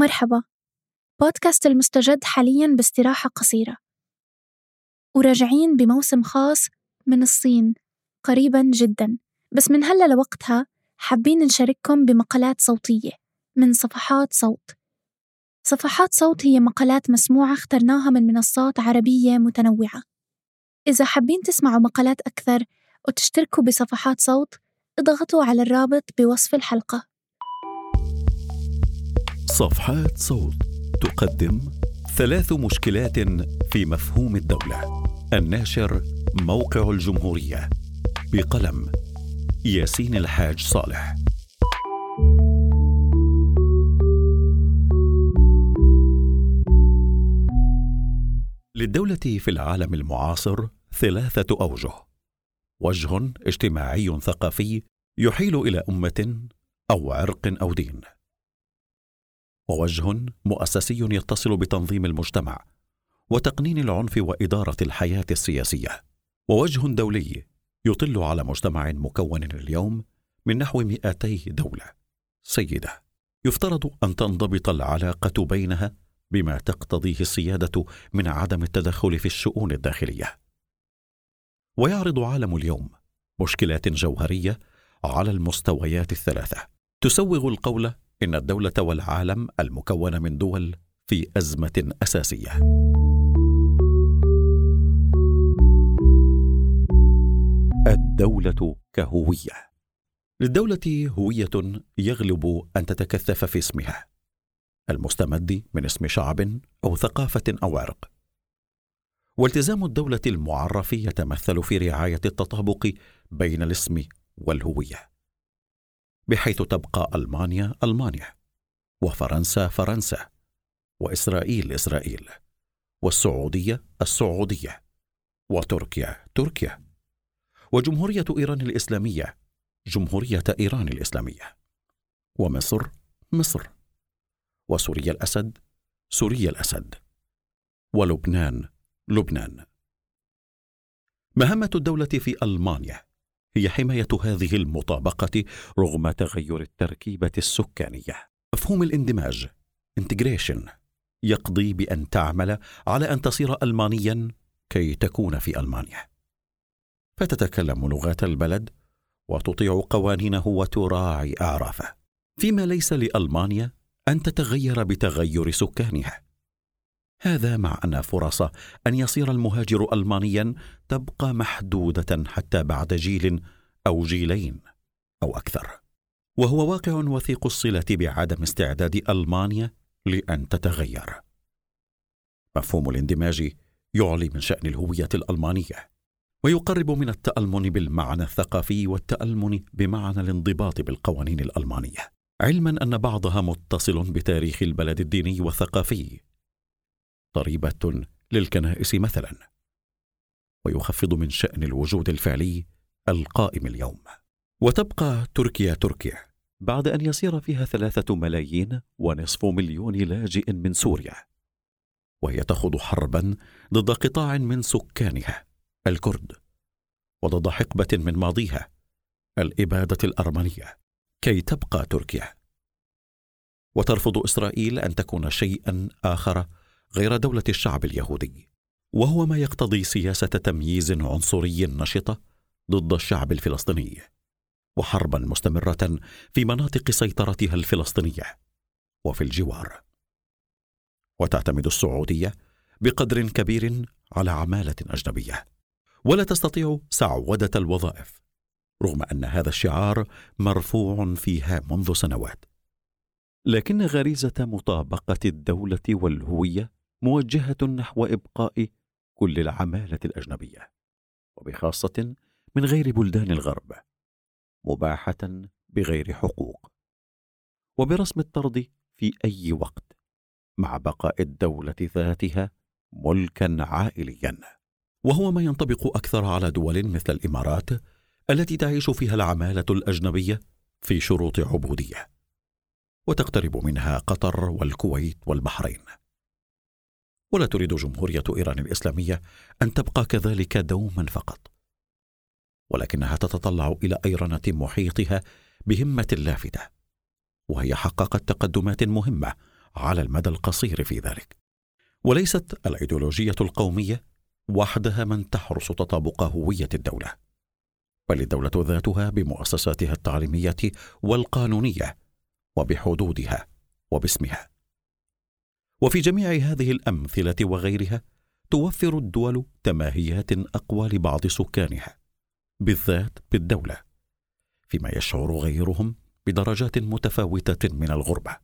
مرحبا. بودكاست المستجد حاليا باستراحة قصيرة. وراجعين بموسم خاص من الصين قريبا جدا. بس من هلأ لوقتها حابين نشارككم بمقالات صوتية من صفحات صوت. صفحات صوت هي مقالات مسموعة اخترناها من منصات عربية متنوعة. إذا حابين تسمعوا مقالات أكثر وتشتركوا بصفحات صوت اضغطوا على الرابط بوصف الحلقة. صفحات صوت تقدم ثلاث مشكلات في مفهوم الدولة. الناشر موقع الجمهورية بقلم ياسين الحاج صالح. للدولة في العالم المعاصر ثلاثة أوجه. وجه اجتماعي ثقافي يحيل إلى أمة أو عرق أو دين. ووجه مؤسسي يتصل بتنظيم المجتمع وتقنين العنف وإدارة الحياة السياسية. ووجه دولي يطل على مجتمع مكون اليوم من نحو 200 دولة. سيدة يفترض أن تنضبط العلاقة بينها بما تقتضيه السيادة من عدم التدخل في الشؤون الداخلية. ويعرض عالم اليوم مشكلات جوهرية على المستويات الثلاثة. تسوغ القول إن الدولة والعالم المكون من دول في أزمة أساسية. الدولة كهوية. للدولة هوية يغلب أن تتكثف في اسمها. المستمد من اسم شعب أو ثقافة أو عرق. والتزام الدولة المعرف يتمثل في رعاية التطابق بين الاسم والهوية. بحيث تبقى ألمانيا ألمانيا وفرنسا فرنسا وإسرائيل إسرائيل والسعودية السعودية وتركيا تركيا وجمهورية إيران الإسلامية جمهورية إيران الإسلامية ومصر مصر وسوريا الأسد سوريا الأسد ولبنان لبنان مهمة الدولة في ألمانيا هي حماية هذه المطابقة رغم تغير التركيبة السكانية. مفهوم الاندماج integration يقضي بأن تعمل على أن تصير المانيا كي تكون في ألمانيا. فتتكلم لغات البلد وتطيع قوانينه وتراعي أعرافه. فيما ليس لألمانيا أن تتغير بتغير سكانها. هذا مع ان فرص أن يصير المهاجر المانيا تبقى محدودة حتى بعد جيل أو جيلين أو أكثر. وهو واقع وثيق الصلة بعدم استعداد ألمانيا لأن تتغير. مفهوم الاندماج يعلي من شأن الهوية الألمانية ويقرب من التألمن بالمعنى الثقافي والتألمن بمعنى الانضباط بالقوانين الألمانية. علما أن بعضها متصل بتاريخ البلد الديني والثقافي ضريبه للكنائس مثلا. ويخفض من شأن الوجود الفعلي القائم اليوم. وتبقى تركيا تركيا بعد أن يصير فيها ثلاثة ملايين ونصف مليون لاجئ من سوريا. وهي تخوض حربا ضد قطاع من سكانها الكرد وضد حقبة من ماضيها الإبادة الأرمنية كي تبقى تركيا. وترفض إسرائيل أن تكون شيئا آخر غير دولة الشعب اليهودي. وهو ما يقتضي سياسة تمييز عنصري نشطة ضد الشعب الفلسطيني وحربا مستمرة في مناطق سيطرتها الفلسطينية وفي الجوار. وتعتمد السعودية بقدر كبير على عمالة أجنبية. ولا تستطيع سعودة الوظائف رغم أن هذا الشعار مرفوع فيها منذ سنوات. لكن غريزة مطابقة الدولة والهوية موجهة نحو إبقاء كل العمالة الأجنبية وبخاصة من غير بلدان الغرب مباحة بغير حقوق وبرسم الطرد في أي وقت مع بقاء الدولة ذاتها ملكا عائليا. وهو ما ينطبق أكثر على دول مثل الإمارات التي تعيش فيها العمالة الأجنبية في شروط عبودية وتقترب منها قطر والكويت والبحرين. ولا تريد جمهورية إيران الإسلامية أن تبقى كذلك دوما فقط. ولكنها تتطلع إلى ايرنه محيطها بهمة لافته وهي حققت تقدمات مهمة على المدى القصير في ذلك. وليست الأيديولوجية القومية وحدها من تحرس تطابق هوية الدولة بل الدولة ذاتها بمؤسساتها التعليمية والقانونية وبحدودها وباسمها. وفي جميع هذه الأمثلة وغيرها توفر الدول تماهيات أقوى لبعض سكانها بالذات بالدولة فيما يشعر غيرهم بدرجات متفاوتة من الغربة.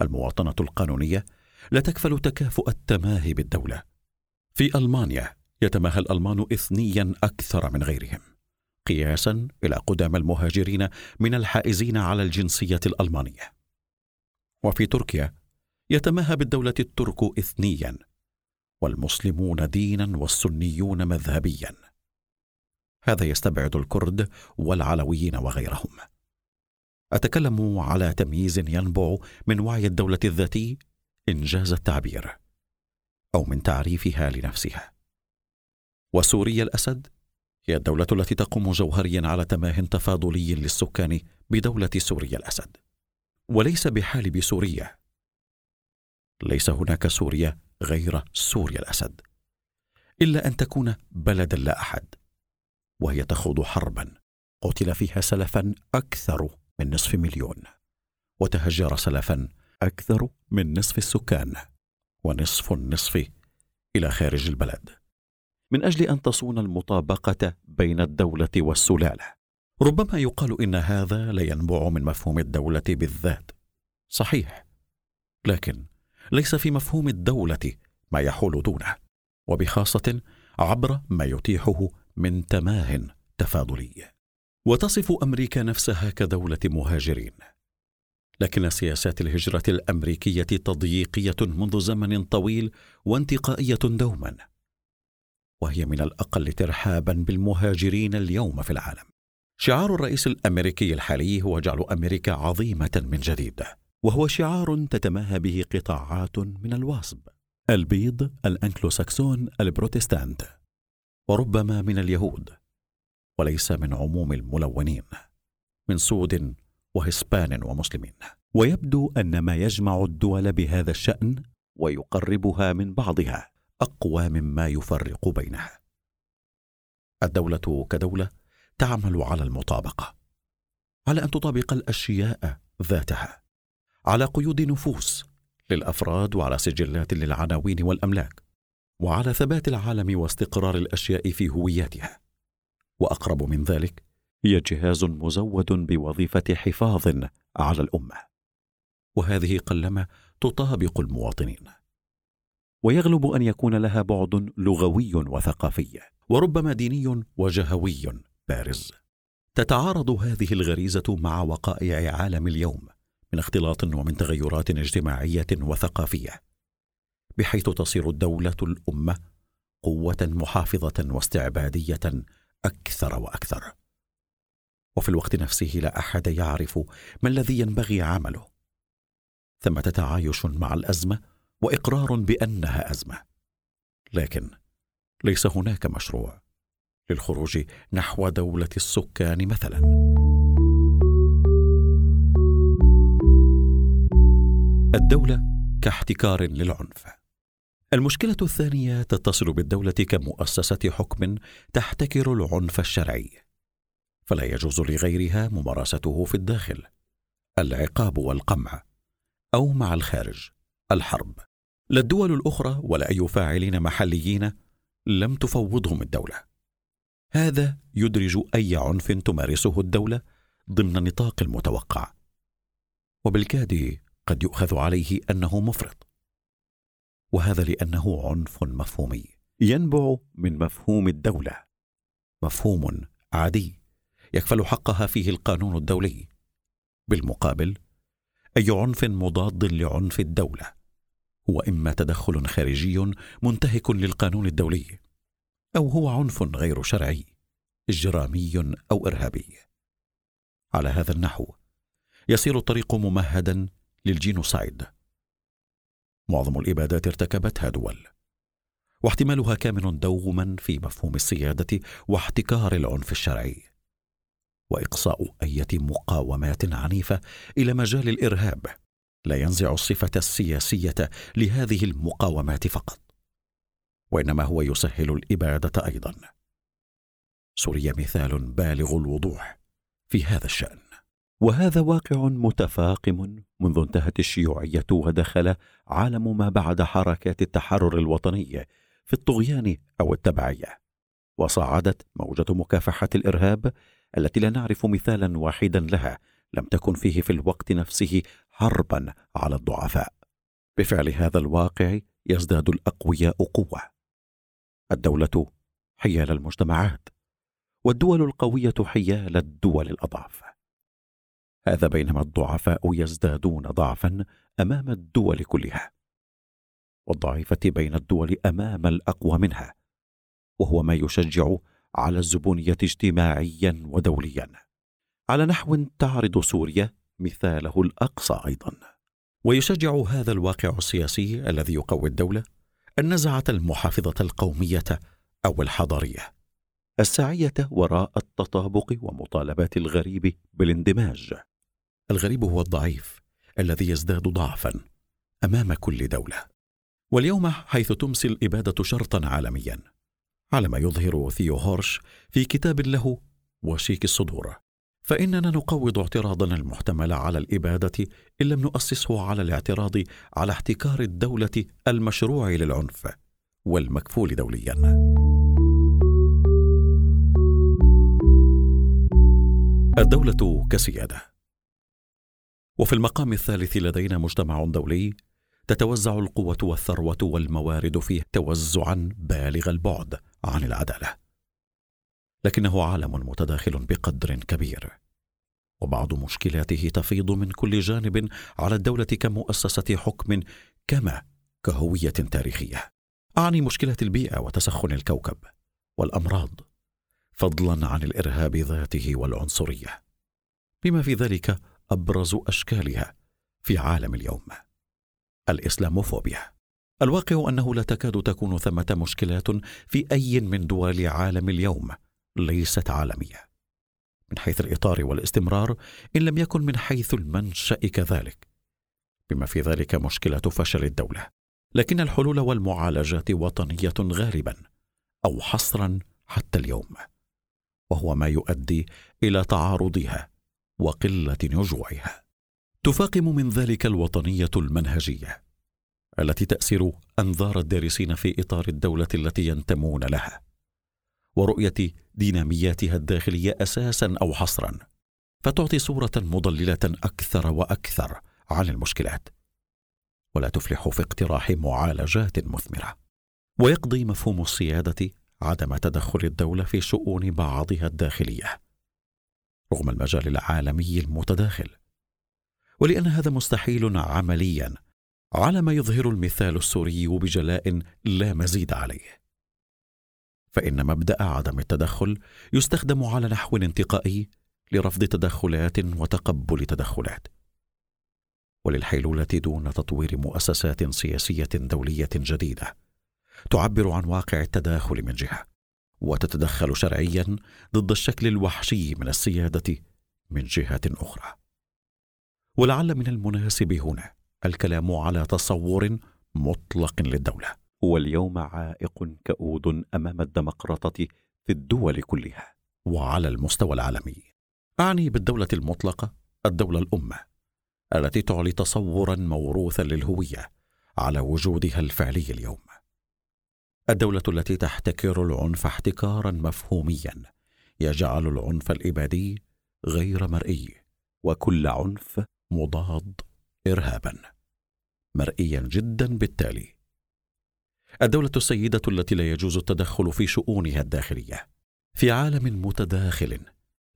المواطنة القانونية لا تكفل تكافؤ التماهي بالدولة. في ألمانيا يتماهى الألمان اثنيا أكثر من غيرهم قياسا إلى قدام المهاجرين من الحائزين على الجنسية الألمانية. وفي تركيا يتماهى بالدولة الترك اثنيا والمسلمون دينا والسنيون مذهبيا. هذا يستبعد الكرد والعلويين وغيرهم. أتكلم على تمييز ينبع من وعي الدولة الذاتي إنجاز التعبير أو من تعريفها لنفسها. وسوريا الأسد هي الدولة التي تقوم جوهريا على تماه تفاضلي للسكان بدولة سوريا الأسد. وليس بحال بسوريا ليس هناك سوريا غير سوريا الأسد إلا أن تكون بلدا لا أحد وهي تخوض حربا قتل فيها سلفا أكثر من نصف مليون وتهجر سلفا أكثر من نصف السكان ونصف النصف إلى خارج البلد. من أجل أن تصون المطابقة بين الدولة والسلالة. ربما يقال إن هذا لا ينبع من مفهوم الدولة بالذات. صحيح لكن ليس في مفهوم الدولة ما يحول دونه وبخاصة عبر ما يتيحه من تماه تفاضلي. وتصف أمريكا نفسها كدولة مهاجرين. لكن سياسات الهجرة الأمريكية تضييقية منذ زمن طويل وانتقائية دوما. وهي من الأقل ترحابا بالمهاجرين اليوم في العالم. شعار الرئيس الأمريكي الحالي هو جعل أمريكا عظيمة من جديد. وهو شعار تتماهى به قطاعات من الوصب. البيض الأنكلوساكسون البروتستانت. وربما من اليهود. وليس من عموم الملونين. من سود وهسبان ومسلمين. ويبدو أن ما يجمع الدول بهذا الشأن ويقربها من بعضها أقوى مما يفرق بينها. الدولة كدولة تعمل على المطابقة. على أن تطابق الأشياء ذاتها. على قيود نفوس للأفراد وعلى سجلات للعناوين والأملاك وعلى ثبات العالم واستقرار الأشياء في هوياتها. وأقرب من ذلك هي جهاز مزود بوظيفة حفاظ على الأمة. وهذه قلما تطابق المواطنين. ويغلب أن يكون لها بعد لغوي وثقافي وربما ديني وجهوي بارز. تتعارض هذه الغريزة مع وقائع عالم اليوم. من اختلاط ومن تغيرات اجتماعية وثقافية بحيث تصير الدولة الأمة قوة محافظة واستعبادية أكثر وأكثر. وفي الوقت نفسه لا أحد يعرف ما الذي ينبغي عمله. ثمة تعايش مع الأزمة وإقرار بأنها أزمة. لكن ليس هناك مشروع للخروج نحو دولة السكان مثلا. الدولة كاحتكار للعنف. المشكلة الثانية تتصل بالدولة كمؤسسة حكم تحتكر العنف الشرعي. فلا يجوز لغيرها ممارسته في الداخل. العقاب والقمع. أو مع الخارج. الحرب. لا الدول الأخرى ولا أي فاعلين محليين لم تفوضهم الدولة. هذا يدرج أي عنف تمارسه الدولة ضمن نطاق المتوقع. وبالكاد قد يؤخذ عليه أنه مفرط. وهذا لأنه عنف مفهومي ينبع من مفهوم الدولة مفهوم عادي يكفل حقها فيه القانون الدولي. بالمقابل أي عنف مضاد لعنف الدولة هو إما تدخل خارجي منتهك للقانون الدولي أو هو عنف غير شرعي إجرامي أو إرهابي. على هذا النحو يصير الطريق ممهدا للجينوسايد. معظم الإبادات ارتكبتها دول واحتمالها كامن دوما في مفهوم السياده واحتكار العنف الشرعي وإقصاء إيه مقاومات عنيفة إلى مجال الإرهاب لا ينزع الصفة السياسية لهذه المقاومات فقط وإنما هو يسهل الإبادة أيضا. سوريا مثال بالغ الوضوح في هذا الشأن. وهذا واقع متفاقم منذ انتهت الشيوعية ودخل عالم ما بعد حركات التحرر الوطني في الطغيان أو التبعية. وصعدت موجة مكافحة الإرهاب التي لا نعرف مثالا واحدا لها لم تكن فيه في الوقت نفسه حربا على الضعفاء. بفعل هذا الواقع يزداد الأقوياء قوة. الدولة حيال المجتمعات والدول القوية حيال الدول الاضعف هذا بينما الضعفاء يزدادون ضعفا أمام الدول كلها. والضعيفة بين الدول أمام الأقوى منها وهو ما يشجع على الزبونية اجتماعيا ودوليا. على نحو تعرض سوريا مثاله الأقصى أيضا. ويشجع هذا الواقع السياسي الذي يقوي الدولة النزعه المحافظة القومية أو الحضارية. الساعيه وراء التطابق ومطالبات الغريب بالاندماج. الغريب هو الضعيف الذي يزداد ضعفا أمام كل دولة. واليوم حيث تمسي الإبادة شرطا عالميا على ما يظهر ثيو هورش في كتاب له وشيك الصدور. فإننا نقوض اعتراضنا المحتمل على الإبادة إن لم نؤسسه على الاعتراض على احتكار الدولة المشروع للعنف والمكفول دوليا. الدولة كسيادة. وفي المقام الثالث لدينا مجتمع دولي تتوزع القوة والثروة والموارد فيه توزعا بالغ البعد عن العدالة. لكنه عالم متداخل بقدر كبير وبعض مشكلاته تفيض من كل جانب على الدولة كمؤسسة حكم كما كهوية تاريخية. أعني مشكله البيئة وتسخن الكوكب والأمراض فضلا عن الإرهاب ذاته والعنصرية. بما في ذلك أبرز أشكالها في عالم اليوم. الإسلاموفوبيا. الواقع أنه لا تكاد تكون ثمة مشكلات في أي من دول عالم اليوم ليست عالمية. من حيث الإطار والاستمرار إن لم يكن من حيث المنشأ كذلك بما في ذلك مشكلة فشل الدولة. لكن الحلول والمعالجات وطنية غالبا أو حصرا حتى اليوم وهو ما يؤدي إلى تعارضها وقلة نجوعها تفاقم من ذلك الوطنية المنهجية التي تأسر أنظار الدارسين في إطار الدولة التي ينتمون لها ورؤية دينامياتها الداخلية أساسا أو حصرا فتعطي صورة مضللة أكثر وأكثر عن المشكلات. ولا تفلح في اقتراح معالجات مثمرة. ويقضي مفهوم السيادة عدم تدخل الدولة في شؤون بعضها الداخلية. رغم المجال العالمي المتداخل. ولأن هذا مستحيل عمليا على ما يظهر المثال السوري بجلاء لا مزيد عليه. فإن مبدأ عدم التدخل يستخدم على نحو انتقائي لرفض تدخلات وتقبل تدخلات. وللحيلولة دون تطوير مؤسسات سياسية دولية جديدة تعبر عن واقع التداخل من جهة. وتتدخل شرعيا ضد الشكل الوحشي من السيادة من جهة أخرى. ولعل من المناسب هنا الكلام على تصور مطلق للدولة. هو اليوم عائق كؤود أمام الديمقراطة في الدول كلها. وعلى المستوى العالمي. أعني بالدولة المطلقة الدولة الأمة التي تعلي تصورا موروثا للهوية على وجودها الفعلي اليوم. الدولة التي تحتكر العنف احتكارا مفهوميا يجعل العنف الإبادي غير مرئي وكل عنف مضاد إرهابا مرئيا جدا بالتالي. الدولة السيدة التي لا يجوز التدخل في شؤونها الداخلية في عالم متداخل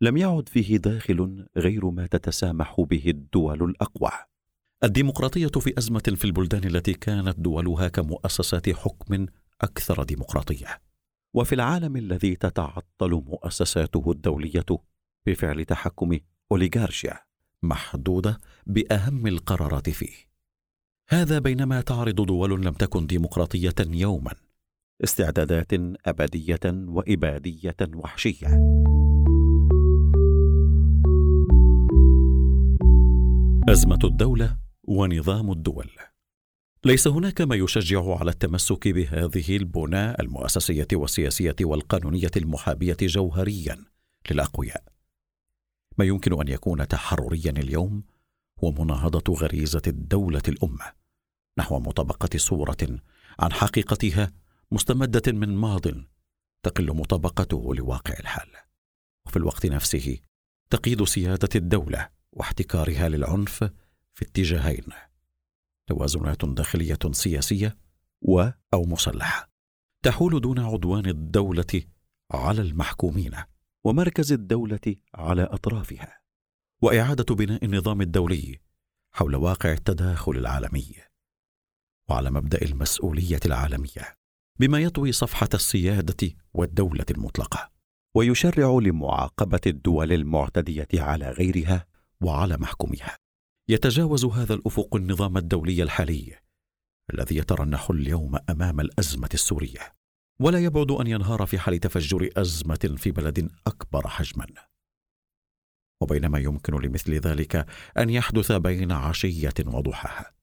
لم يعد فيه داخل غير ما تتسامح به الدول الأقوى. الديمقراطية في أزمة في البلدان التي كانت دولها كمؤسسات حكم أكثر ديمقراطية. وفي العالم الذي تتعطل مؤسساته الدولية بفعل تحكم أوليغارشيا محدودة بأهم القرارات فيه. هذا بينما تعرض دول لم تكن ديمقراطية يوما استعدادات أبدية وإبادية وحشية. أزمة الدولة ونظام الدول. ليس هناك ما يشجع على التمسك بهذه البنى المؤسسية والسياسية والقانونية المحابية جوهريا للأقوياء. ما يمكن أن يكون تحرريا اليوم هو مناهضة غريزة الدولة الأمة نحو مطابقة صورة عن حقيقتها مستمدة من ماض تقل مطابقته لواقع الحال. وفي الوقت نفسه تقييد سيادة الدولة واحتكارها للعنف في اتجاهين. توازنات داخلية سياسية و أو مسلحه تحول دون عدوان الدولة على المحكومين ومركز الدولة على أطرافها وإعادة بناء النظام الدولي حول واقع التداخل العالمي وعلى مبدأ المسؤولية العالمية بما يطوي صفحة السيادة والدولة المطلقة ويشرع لمعاقبة الدول المعتدية على غيرها وعلى محكومها. يتجاوز هذا الأفق النظام الدولي الحالي الذي يترنح اليوم أمام الأزمة السورية. ولا يبعد أن ينهار في حال تفجر أزمة في بلد أكبر حجما. وبينما يمكن لمثل ذلك أن يحدث بين عشية وضحاها.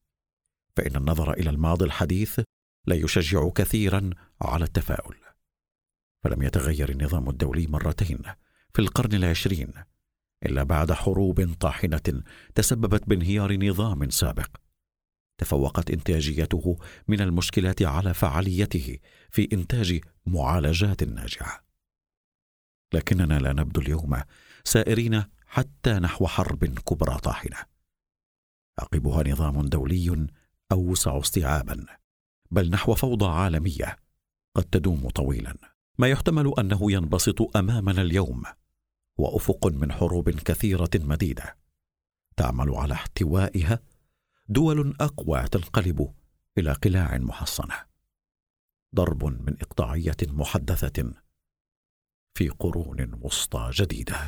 فإن النظر إلى الماضي الحديث لا يشجع كثيرا على التفاؤل. فلم يتغير النظام الدولي مرتين في القرن العشرين إلا بعد حروب طاحنة تسببت بانهيار نظام سابق. تفوقت إنتاجيته من المشكلات على فعاليته في إنتاج معالجات ناجعة. لكننا لا نبدو اليوم سائرين حتى نحو حرب كبرى طاحنة. عقبها نظام دولي أوسع استيعابا بل نحو فوضى عالمية قد تدوم طويلا. ما يحتمل أنه ينبسط أمامنا اليوم. وأفق من حروب كثيرة مديدة. تعمل على احتوائها دول أقوى تنقلب إلى قلاع محصنة. ضرب من إقطاعية محدثة في قرون وسطى جديدة.